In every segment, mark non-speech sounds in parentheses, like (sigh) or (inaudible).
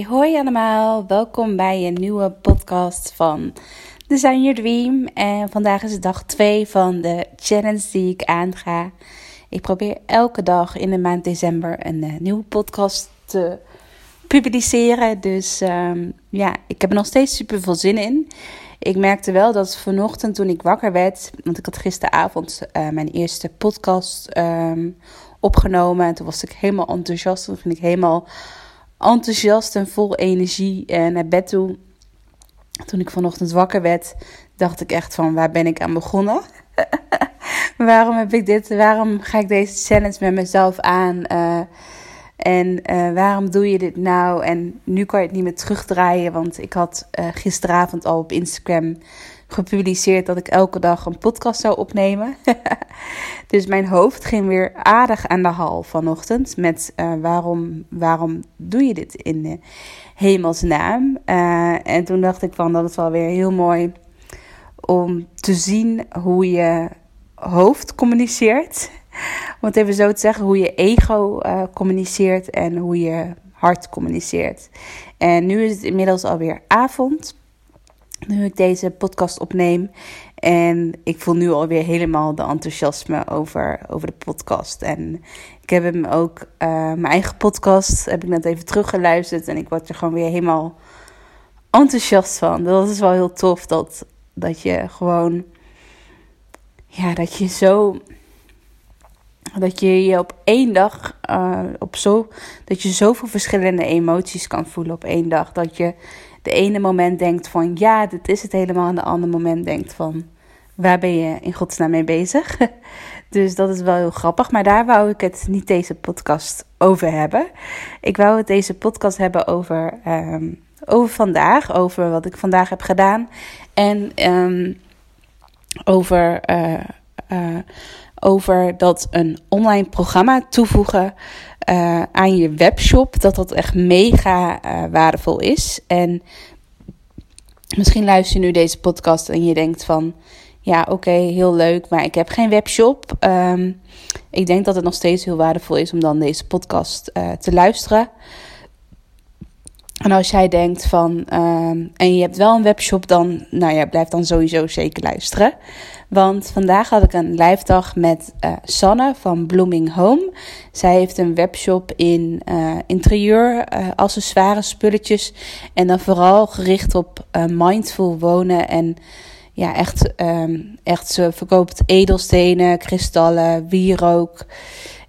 Hoi, allemaal. Welkom bij een nieuwe podcast van Design Your Dream. En vandaag is dag 2 van de challenge die ik aanga. Ik probeer elke dag in de maand december een eh, nieuwe podcast te publiceren. Dus ehm, ja, ik heb er nog steeds super veel zin in. Ik merkte wel dat vanochtend toen ik wakker werd, want ik had gisteravond eh, mijn eerste podcast ehm, opgenomen. En toen was ik helemaal enthousiast. Toen ging ik helemaal enthousiast en vol energie eh, naar bed toe. Toen ik vanochtend wakker werd, dacht ik echt van waar ben ik aan begonnen? (laughs) waarom heb ik dit? Waarom ga ik deze challenge met mezelf aan? Eh, en eh, waarom doe je dit nou? En nu kan je het niet meer terugdraaien, want ik had gisteravond al op Instagram gepubliceerd dat ik elke dag een podcast zou opnemen. (laughs) dus mijn hoofd ging weer aardig aan de hal vanochtend met uh, waarom, waarom doe je dit in de hemelsnaam? en toen dacht ik van dat is wel weer heel mooi om te zien hoe je hoofd communiceert. (laughs) Om het even zo te zeggen, hoe je ego uh, communiceert en hoe je hart communiceert. En nu is het inmiddels alweer avond, nu ik deze podcast opneem. En ik voel nu alweer helemaal de enthousiasme over, over de podcast. En ik heb hem ook, uh, mijn eigen podcast, heb ik net even teruggeluisterd. En ik word er gewoon weer helemaal enthousiast van. Dat is wel heel tof dat, dat je gewoon, ja, dat je zo dat je je op één dag, uh, op zo, dat je zoveel verschillende emoties kan voelen op één dag. Dat je de ene moment denkt van ja, dit is het helemaal. En de andere moment denkt van waar ben je in godsnaam mee bezig? (laughs) dus dat is wel heel grappig. Maar daar wou ik het niet deze podcast over hebben. Ik wou het deze podcast hebben over, um, over vandaag. Over wat ik vandaag heb gedaan. En um, over... Uh, uh, over dat een online programma toevoegen uh, aan je webshop, dat dat echt mega uh, waardevol is. En misschien luister je nu deze podcast en je denkt van, ja oké, heel leuk, maar ik heb geen webshop. Um, ik denk dat het nog steeds heel waardevol is om dan deze podcast uh, te luisteren. En als jij denkt van, um, en je hebt wel een webshop, dan, nou ja, blijf dan sowieso zeker luisteren. Want vandaag had ik een live dag met uh, Sanne van Blooming Home. Zij heeft een webshop in uh, interieur, uh, accessoires, spulletjes. En dan vooral gericht op mindful wonen. En ja, echt, um, echt ze verkoopt edelstenen, kristallen, wierook.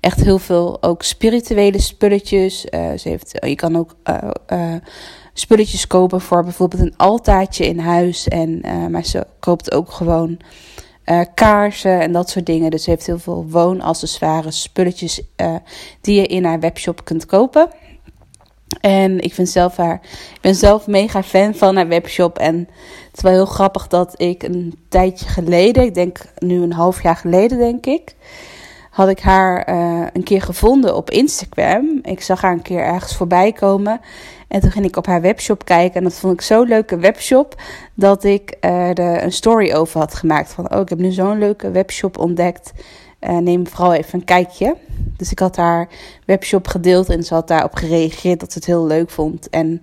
Echt heel veel ook spirituele spulletjes. ze heeft, je kan ook spulletjes kopen voor bijvoorbeeld een altaartje in huis. En, maar ze koopt ook gewoon kaarsen en dat soort dingen. Dus ze heeft heel veel woonaccessoires, spulletjes die je in haar webshop kunt kopen. En ik vind zelf haar, ik ben zelf mega fan van haar webshop. En het is wel heel grappig dat ik een tijdje geleden, ik denk nu een half jaar geleden denk ik, had ik haar uh, een keer gevonden op Instagram. Ik zag haar een keer ergens voorbij komen. En toen ging ik op haar webshop kijken. En dat vond ik zo'n leuke webshop. Dat ik uh, er een story over had gemaakt. Van, oh, ik heb nu zo'n leuke webshop ontdekt. Uh, neem vooral even een kijkje. Dus ik had haar webshop gedeeld. En ze had daarop gereageerd dat ze het heel leuk vond. En,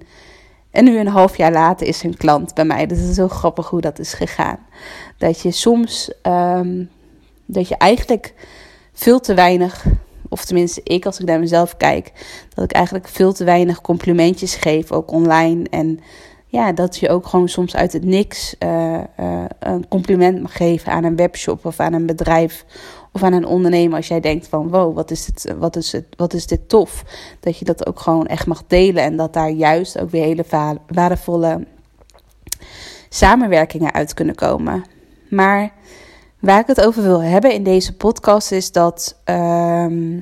en nu een half jaar later is ze een klant bij mij. Dus het is heel grappig hoe dat is gegaan. Dat je soms... Um, dat je eigenlijk veel te weinig of tenminste ik als ik naar mezelf kijk, dat ik eigenlijk veel te weinig complimentjes geef, ook online. En ja, dat je ook gewoon soms uit het niks uh, uh, een compliment mag geven aan een webshop of aan een bedrijf of aan een ondernemer. Als jij denkt van wow, wat is, dit, wat, is het, wat is dit tof. Dat je dat ook gewoon echt mag delen en dat daar juist ook weer hele waardevolle samenwerkingen uit kunnen komen. Maar Waar ik het over wil hebben in deze podcast is dat. ehm,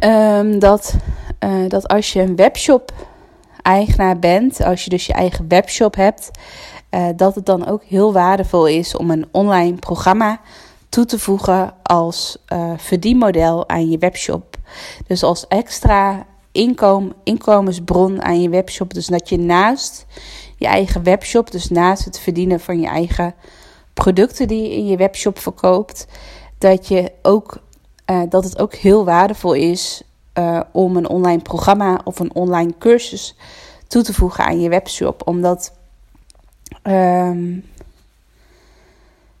ehm, dat, eh, dat als je een webshop eigenaar bent, als je dus je eigen webshop hebt, eh, dat het dan ook heel waardevol is om een online programma toe te voegen als eh, verdienmodel aan je webshop. Dus als extra inkom, inkomensbron aan je webshop. Dus dat je naast je eigen webshop, dus naast het verdienen van je eigen producten die je in je webshop verkoopt, dat, je ook, eh, dat het ook heel waardevol is eh, om een online programma of een online cursus toe te voegen aan je webshop. Omdat ehm,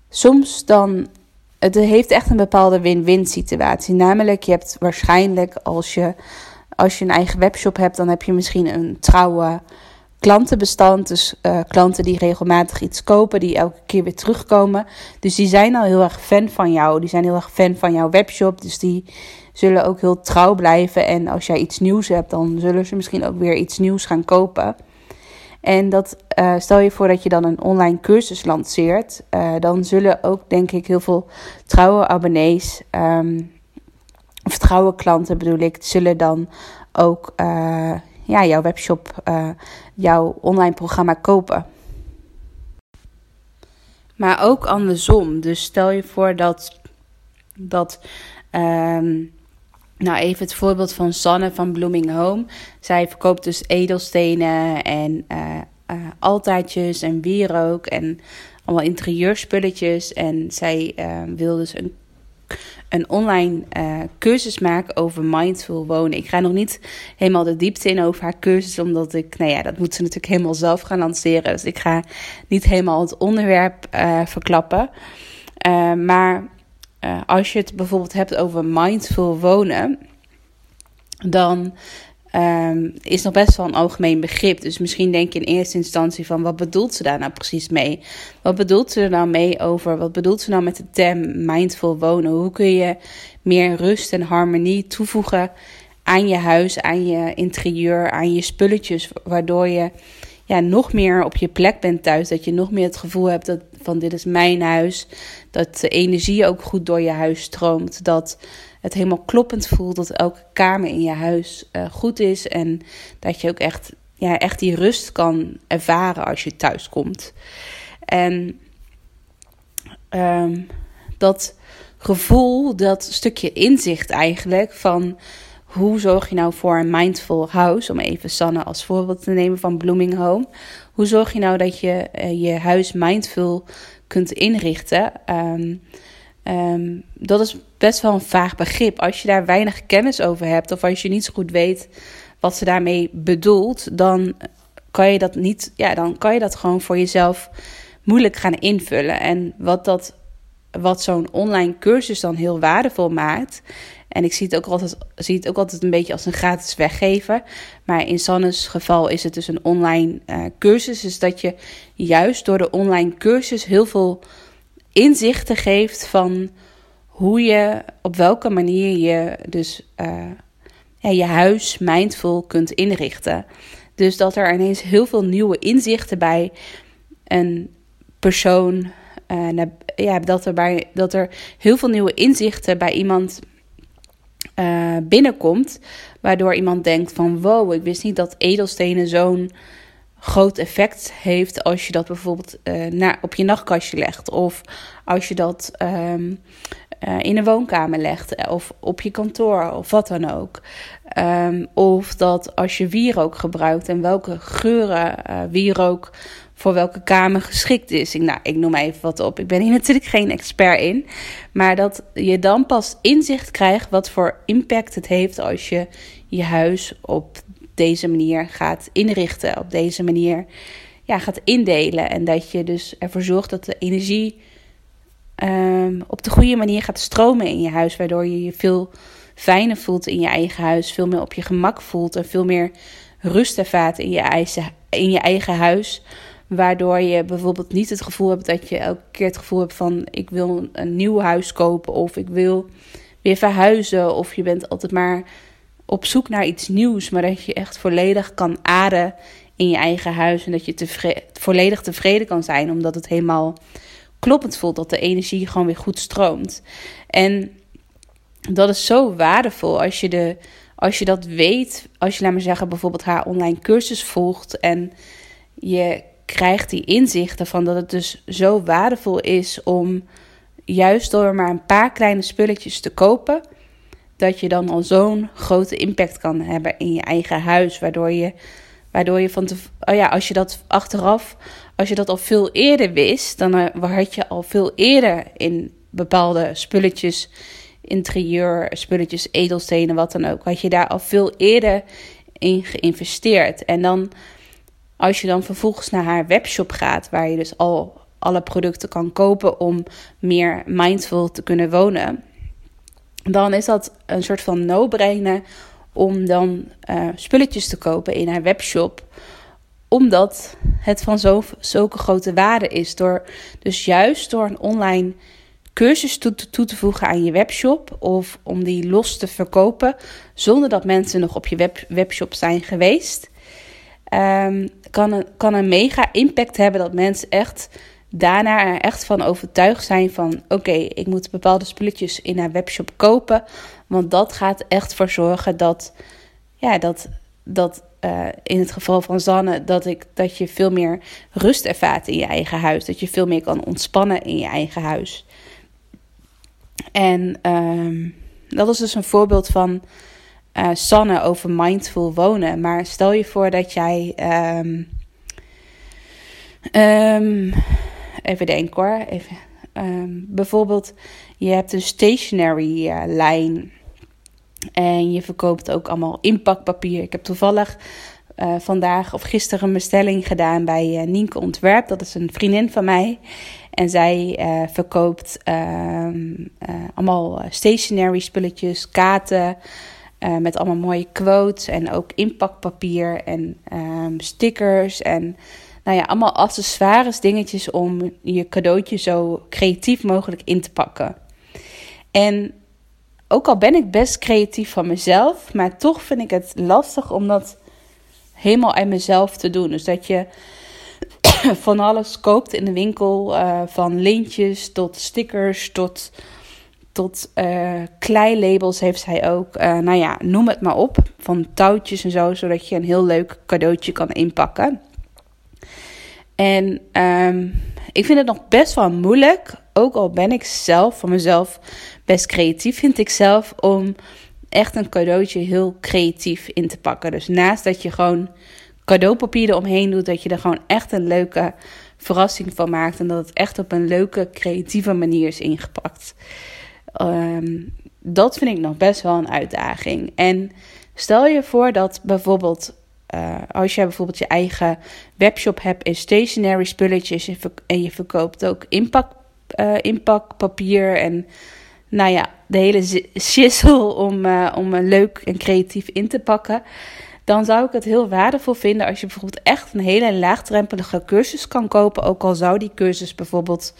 soms dan. Het heeft echt een bepaalde win-win situatie. Namelijk, je hebt waarschijnlijk als je, als je een eigen webshop hebt, dan heb je misschien een trouwe klantenbestand. Dus eh, klanten die regelmatig iets kopen, die elke keer weer terugkomen. Dus die zijn al heel erg fan van jou. Die zijn heel erg fan van jouw webshop. Dus die zullen ook heel trouw blijven. En als jij iets nieuws hebt, dan zullen ze misschien ook weer iets nieuws gaan kopen. En dat, eh, stel je voor dat je dan een online cursus lanceert, eh, dan zullen ook denk ik heel veel trouwe abonnees, ehm, of trouwe klanten bedoel ik, zullen dan ook ja, jouw webshop, eh, jouw online programma kopen. Maar ook andersom. Dus stel je voor dat, dat ehm, nou even het voorbeeld van Sanne van Blooming Home. Zij verkoopt dus edelstenen en eh, altaartjes en wierook en allemaal interieurspulletjes. En zij eh, wil dus een, een online eh, cursus maken over mindful wonen. Ik ga nog niet helemaal de diepte in over haar cursus, omdat ik, nou ja, dat moet ze natuurlijk helemaal zelf gaan lanceren. Dus ik ga niet helemaal het onderwerp eh, verklappen. Eh, maar als je het bijvoorbeeld hebt over mindful wonen, dan ehm, is nog best wel een algemeen begrip. Dus misschien denk je in eerste instantie van wat bedoelt ze daar nou precies mee? Wat bedoelt ze er nou mee over? Wat bedoelt ze nou met de term mindful wonen? Hoe kun je meer rust en harmonie toevoegen aan je huis, aan je interieur, aan je spulletjes, waardoor je nog meer op je plek bent thuis. Dat je nog meer het gevoel hebt dat, van dit is mijn huis. Dat de energie ook goed door je huis stroomt. Dat het helemaal kloppend voelt. Dat elke kamer in je huis eh, goed is. En dat je ook echt, ja, echt die rust kan ervaren als je thuis komt. En ehm, dat gevoel, dat stukje inzicht eigenlijk van hoe zorg je nou voor een mindful house? Om even Sanne als voorbeeld te nemen van Blooming Home. Hoe zorg je nou dat je eh, je huis mindful kunt inrichten? Ehm, ehm, dat is best wel een vaag begrip. Als je daar weinig kennis over hebt of als je niet zo goed weet wat ze daarmee bedoelt, dan kan je dat niet, ja, dan kan je dat gewoon voor jezelf moeilijk gaan invullen. En wat dat wat zo'n online cursus dan heel waardevol maakt. En ik zie het, ook altijd, zie het ook altijd een beetje als een gratis weggeven. Maar in Sanne's geval is het dus een online uh, cursus. Dus dat je juist door de online cursus heel veel inzichten geeft van hoe je, op welke manier je dus uh, ja, je huis mindful kunt inrichten. Dus dat er ineens heel veel nieuwe inzichten bij een persoon uh, ja, dat, er bij, dat er heel veel nieuwe inzichten bij iemand uh, binnenkomt. Waardoor iemand denkt van wow, ik wist niet dat edelstenen zo'n groot effect heeft als je dat bijvoorbeeld uh, op je nachtkastje legt. Of als je dat um, uh, in een woonkamer legt. Of op je kantoor of wat dan ook. Um, of dat als je wierook gebruikt en welke geuren wierook voor welke kamer geschikt is. Ik, nou, ik noem even wat op. Ik ben hier (laughs) natuurlijk geen expert in. Maar dat je dan pas inzicht krijgt wat voor impact het heeft als je je huis op deze manier gaat inrichten. Op deze manier ja, gaat indelen. En dat je dus ervoor zorgt dat de energie um, op de goede manier gaat stromen in je huis. Waardoor je je veel fijner voelt in je eigen huis. Veel meer op je gemak voelt. En veel meer rust ervaart in je eigen, in je eigen huis. Waardoor je bijvoorbeeld niet het gevoel hebt dat je elke keer het gevoel hebt van ik wil een nieuw huis kopen of ik wil weer verhuizen. Of je bent altijd maar op zoek naar iets nieuws, maar dat je echt volledig kan ademen in je eigen huis. En dat je tevre- volledig tevreden kan zijn, omdat het helemaal kloppend voelt. Dat de energie gewoon weer goed stroomt. En dat is zo waardevol als je, de, als je dat weet. Als je, laat maar zeggen, bijvoorbeeld haar online cursus volgt. En je krijgt die inzichten van dat het dus zo waardevol is om juist door maar een paar kleine spulletjes te kopen, dat je dan al zo'n grote impact kan hebben in je eigen huis, waardoor je, waardoor je van te, oh ja, als je dat achteraf, als je dat al veel eerder wist, dan uh, had je al veel eerder in bepaalde spulletjes, interieur, spulletjes, edelstenen, wat dan ook, had je daar al veel eerder in geïnvesteerd. En dan als je dan vervolgens naar haar webshop gaat, waar je dus al alle producten kan kopen om meer mindful te kunnen wonen, dan is dat een soort van no-brainer om dan uh, spulletjes te kopen in haar webshop omdat het van zo, zulke grote waarde is. Door, dus juist door een online cursus toe, toe, te voegen aan je webshop of om die los te verkopen zonder dat mensen nog op je web, webshop zijn geweest, um, kan, een, kan een mega impact hebben dat mensen echt daarna er echt van overtuigd zijn van oké, ik moet bepaalde spulletjes in haar webshop kopen, want dat gaat echt voor zorgen dat ja, dat, dat uh, in het geval van Zanne, dat, ik, dat je veel meer rust ervaart in je eigen huis. Dat je veel meer kan ontspannen in je eigen huis. En um, dat is dus een voorbeeld van uh, Sanne over mindful wonen. Maar stel je voor dat jij. Um, um, even denken hoor. Even, bijvoorbeeld, je hebt een stationary uh, lijn. En je verkoopt ook allemaal inpakpapier. Ik heb toevallig uh, vandaag of gisteren een bestelling gedaan bij Nienke Ontwerp. Dat is een vriendin van mij. En zij verkoopt allemaal stationary spulletjes, kaarten. Met allemaal mooie quotes en ook inpakpapier en um, stickers. En nou ja, allemaal accessoires, dingetjes om je cadeautje zo creatief mogelijk in te pakken. En ook al ben ik best creatief van mezelf, maar toch vind ik het lastig om dat helemaal uit mezelf te doen. Dus dat je (coughs) van alles koopt in de winkel, uh, van lintjes tot stickers tot, tot uh, kleilabels heeft zij ook. Uh, nou ja, noem het maar op. Van touwtjes en zo, zodat je een heel leuk cadeautje kan inpakken. En um, ik vind het nog best wel moeilijk, ook al ben ik zelf van mezelf best creatief, vind ik zelf om echt een cadeautje heel creatief in te pakken. Dus naast dat je gewoon cadeaupapier eromheen doet, dat je er gewoon echt een leuke verrassing van maakt en dat het echt op een leuke, creatieve manier is ingepakt. Um, dat vind ik nog best wel een uitdaging. En stel je voor dat bijvoorbeeld uh, als jij bijvoorbeeld je eigen webshop hebt in stationary spulletjes en je verkoopt ook inpak, uh, inpakpapier en nou ja, de hele shizzle om, uh, om leuk en creatief in te pakken. Dan zou ik het heel waardevol vinden als je bijvoorbeeld echt een hele laagdrempelige cursus kan kopen. Ook al zou die cursus bijvoorbeeld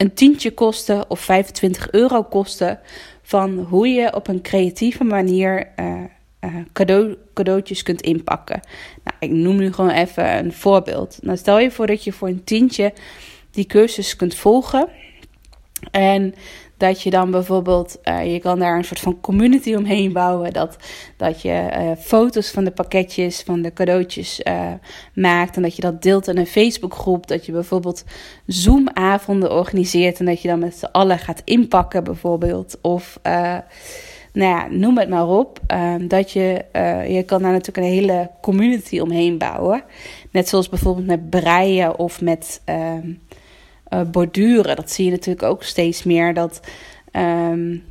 een tientje kosten of 25 euro kosten. Van hoe je op een creatieve manier uh, uh, cadeau, cadeautjes kunt inpakken. Nou, ik noem nu gewoon even een voorbeeld. Nou, stel je voor dat je voor een tientje die cursus kunt volgen. En dat je dan bijvoorbeeld, uh, je kan daar een soort van community omheen bouwen. Dat, dat je uh, foto's van de pakketjes, van de cadeautjes uh, maakt. En dat je dat deelt in een Facebookgroep. Dat je bijvoorbeeld Zoom-avonden organiseert. En dat je dan met z'n allen gaat inpakken, bijvoorbeeld. Of nou ja, noem het maar op. Um, dat je, je kan daar natuurlijk een hele community omheen bouwen. Net zoals bijvoorbeeld met breien of met um, uh, borduren. Dat zie je natuurlijk ook steeds meer. Dat um,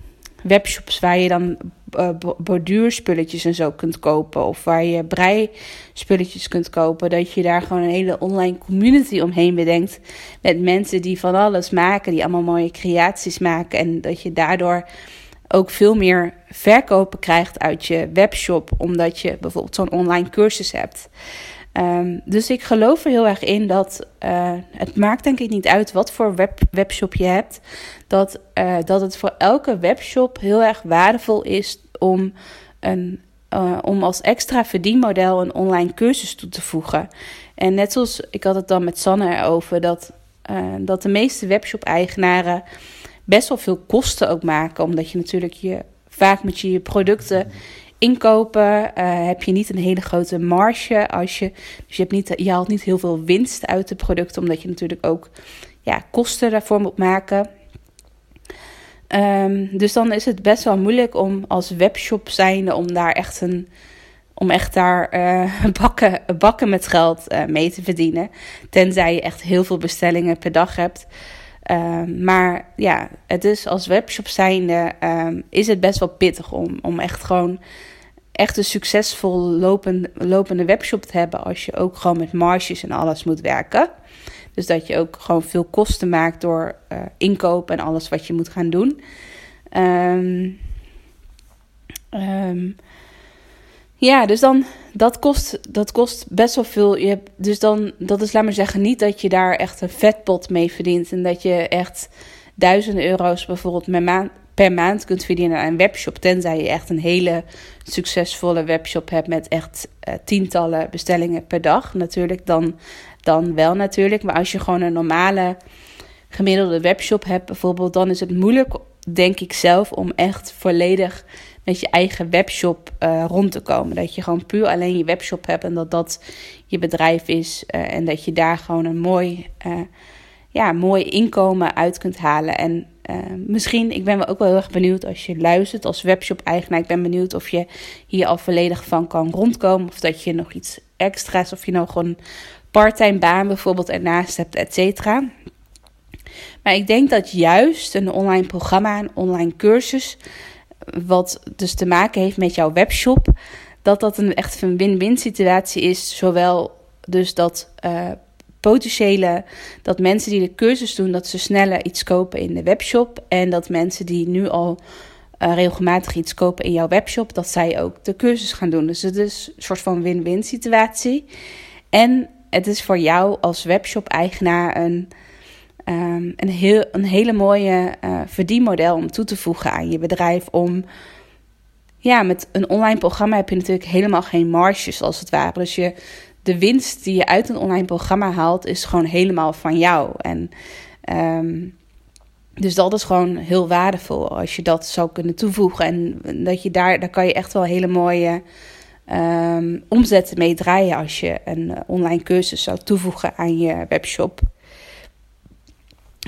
webshops waar je dan uh, borduurspulletjes en zo kunt kopen. Of waar je breispulletjes kunt kopen. Dat je daar gewoon een hele online community omheen bedenkt. Met mensen die van alles maken. Die allemaal mooie creaties maken. En dat je daardoor ook veel meer verkopen krijgt uit je webshop, omdat je bijvoorbeeld zo'n online cursus hebt. Um, dus ik geloof er heel erg in dat uh, het maakt denk ik niet uit wat voor web, webshop je hebt, dat, uh, dat het voor elke webshop heel erg waardevol is om een eh, om als extra verdienmodel een online cursus toe te voegen. En net zoals ik had het dan met Sanne erover, dat, eh, dat de meeste webshop-eigenaren best wel veel kosten ook maken. Omdat je natuurlijk je, vaak met je producten inkopen, uh, heb je niet een hele grote marge. Als je, dus je, hebt niet, je haalt niet heel veel winst uit de producten, omdat je natuurlijk ook ja, kosten daarvoor moet maken. Um, dus dan is het best wel moeilijk om als webshop zijnde om daar echt een om echt daar uh, (laughs) bakken, bakken met geld uh, mee te verdienen. Tenzij je echt heel veel bestellingen per dag hebt. Uh, maar ja, het is als webshop zijnde um, is het best wel pittig om, om echt gewoon echt een succesvol lopende, lopende webshop te hebben als je ook gewoon met marges en alles moet werken. Dus dat je ook gewoon veel kosten maakt door uh, inkoop en alles wat je moet gaan doen. Um, um, ja, dus dan, dat kost, dat kost best wel veel. Je hebt, dus dan, dat is, laat maar zeggen, niet dat je daar echt een vetpot mee verdient. En dat je echt duizenden euro's bijvoorbeeld per maand, per maand kunt verdienen aan een webshop. Tenzij je echt een hele succesvolle webshop hebt met echt uh, tientallen bestellingen per dag. Natuurlijk, dan, dan wel natuurlijk. Maar als je gewoon een normale gemiddelde webshop hebt bijvoorbeeld, dan is het moeilijk, denk ik zelf, om echt volledig met je eigen webshop uh, rond te komen. Dat je gewoon puur alleen je webshop hebt en dat dat je bedrijf is. Uh, en dat je daar gewoon een mooi, uh, ja, mooi inkomen uit kunt halen. En misschien, ik ben wel ook wel heel erg benieuwd als je luistert als webshop-eigenaar. Ik ben benieuwd of je hier al volledig van kan rondkomen. Of dat je nog iets extra's, of je nog een parttime baan bijvoorbeeld ernaast hebt, et cetera. Maar ik denk dat juist een online programma, een online cursus, wat dus te maken heeft met jouw webshop, dat dat een echt een win-win situatie is. Zowel dus dat uh, potentiële, dat mensen die de cursus doen, dat ze sneller iets kopen in de webshop. En dat mensen die nu al uh, regelmatig iets kopen in jouw webshop, dat zij ook de cursus gaan doen. Dus het is een soort van win-win situatie. En het is voor jou als webshop-eigenaar een um, een, heel, een hele mooie uh, verdienmodel om toe te voegen aan je bedrijf. Om ja, met een online programma heb je natuurlijk helemaal geen marges als het ware. Dus je, de winst die je uit een online programma haalt, is gewoon helemaal van jou. En um, dus dat is gewoon heel waardevol als je dat zou kunnen toevoegen. En dat je daar, daar kan je echt wel hele mooie um, omzetten mee draaien als je een online cursus zou toevoegen aan je webshop.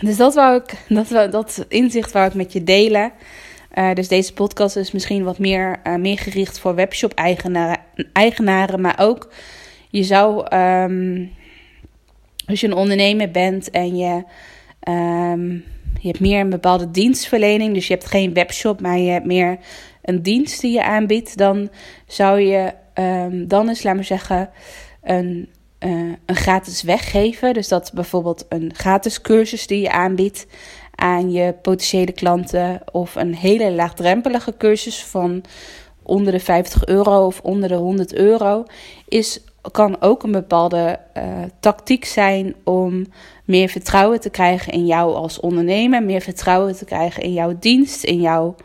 Dus dat, wou ik, dat, dat inzicht wou ik met je delen. Uh, dus deze podcast is misschien wat meer, uh, meer gericht voor webshop-eigenaren, eigenaren, maar ook je zou, um, als je een ondernemer bent en je, um, je hebt meer een bepaalde dienstverlening, dus je hebt geen webshop, maar je hebt meer een dienst die je aanbiedt, dan zou je, um, dan is, laat maar zeggen, een uh, een gratis weggeven. Dus dat bijvoorbeeld een gratis cursus die je aanbiedt aan je potentiële klanten. Of een hele laagdrempelige cursus van onder de 50 euro of onder de 100 euro. Is, kan ook een bepaalde uh, tactiek zijn om meer vertrouwen te krijgen in jou als ondernemer. Meer vertrouwen te krijgen in jouw dienst, in jouw,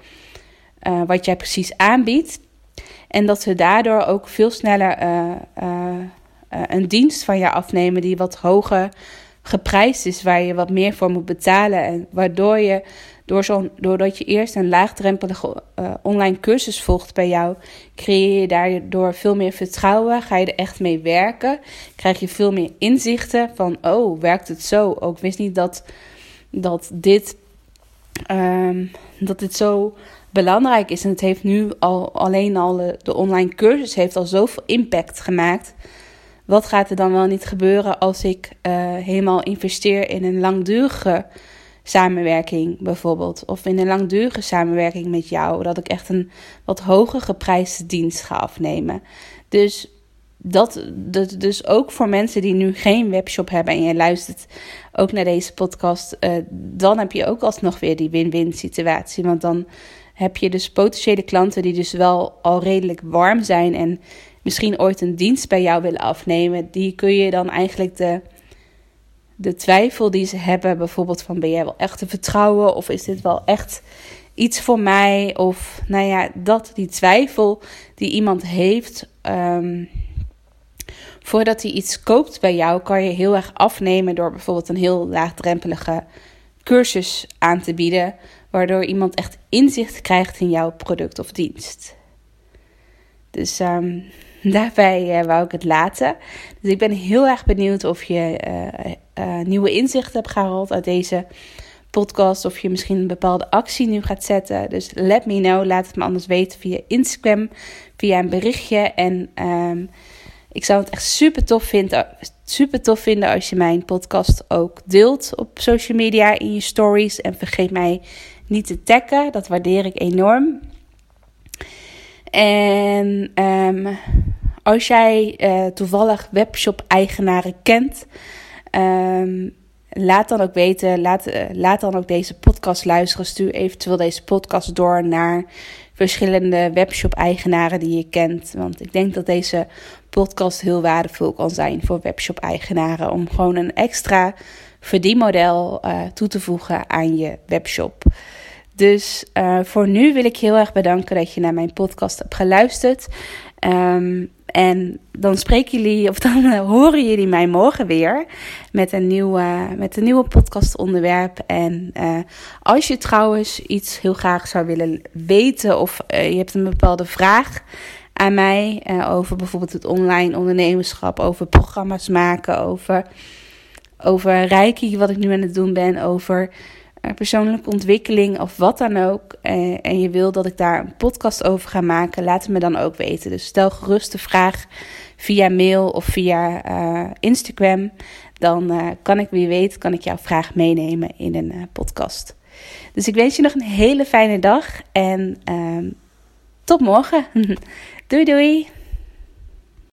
uh, wat jij precies aanbiedt. En dat we daardoor ook veel sneller uh, een dienst van je afnemen die wat hoger geprijsd is, waar je wat meer voor moet betalen. En waardoor je, door zo'n, doordat je eerst een laagdrempelige uh, online cursus volgt bij jou, creëer je daardoor veel meer vertrouwen. Ga je er echt mee werken. Krijg je veel meer inzichten van, oh, werkt het zo? Ook wist niet dat, dat dit. Um, dat dit zo belangrijk is. En het heeft nu al alleen al de, de online cursus heeft al zoveel impact gemaakt wat gaat er dan wel niet gebeuren als ik uh, helemaal investeer in een langdurige samenwerking bijvoorbeeld. Of in een langdurige samenwerking met jou. Dat ik echt een wat hoger geprijsde dienst ga afnemen. Dus dat, dat dus ook voor mensen die nu geen webshop hebben en je luistert ook naar deze podcast, uh, dan heb je ook alsnog weer die win-win situatie. Want dan heb je dus potentiële klanten die dus wel al redelijk warm zijn en misschien ooit een dienst bij jou willen afnemen, die kun je dan eigenlijk de, de twijfel die ze hebben, bijvoorbeeld van ben jij wel echt te vertrouwen of is dit wel echt iets voor mij. Of nou ja, dat, die twijfel die iemand heeft. ehm, voordat hij iets koopt bij jou, kan je heel erg afnemen door bijvoorbeeld een heel laagdrempelige cursus aan te bieden. Waardoor iemand echt inzicht krijgt in jouw product of dienst. Dus ehm, (laughs) daarbij eh, wou ik het laten. Dus ik ben heel erg benieuwd of je eh, eh, nieuwe inzichten hebt gehaald uit deze podcast. Of je misschien een bepaalde actie nu gaat zetten. Dus let me know. Laat het me anders weten via Instagram, via een berichtje. En ehm, ik zou het echt super tof, vinden, super tof vinden als je mijn podcast ook deelt op social media in je stories. En vergeet mij niet te taggen. Dat waardeer ik enorm. En ehm, als jij eh, toevallig webshop-eigenaren kent, ehm, laat dan ook weten, laat, eh, laat dan ook deze podcast luisteren. Stuur eventueel deze podcast door naar verschillende webshop-eigenaren die je kent. Want ik denk dat deze podcast heel waardevol kan zijn voor webshop-eigenaren. Om gewoon een extra verdienmodel uh, toe te voegen aan je webshop. Dus uh, voor nu wil ik heel erg bedanken dat je naar mijn podcast hebt geluisterd. Um, en dan spreken jullie, of dan uh, horen jullie mij morgen weer met een nieuw, uh, met een nieuwe podcastonderwerp. En als je trouwens iets heel graag zou willen weten, of je hebt een bepaalde vraag aan mij over bijvoorbeeld het online ondernemerschap, over programma's maken, over, over Reiki, wat ik nu aan het doen ben, over persoonlijke ontwikkeling of wat dan ook. Eh, en je wil dat ik daar een podcast over ga maken, laat het me dan ook weten. Dus stel gerust de vraag via mail of via uh, Instagram. Dan uh, kan ik wie weet, kan ik jouw vraag meenemen in een podcast. Dus ik wens je nog een hele fijne dag en ehm, tot morgen. (laughs) doei doei!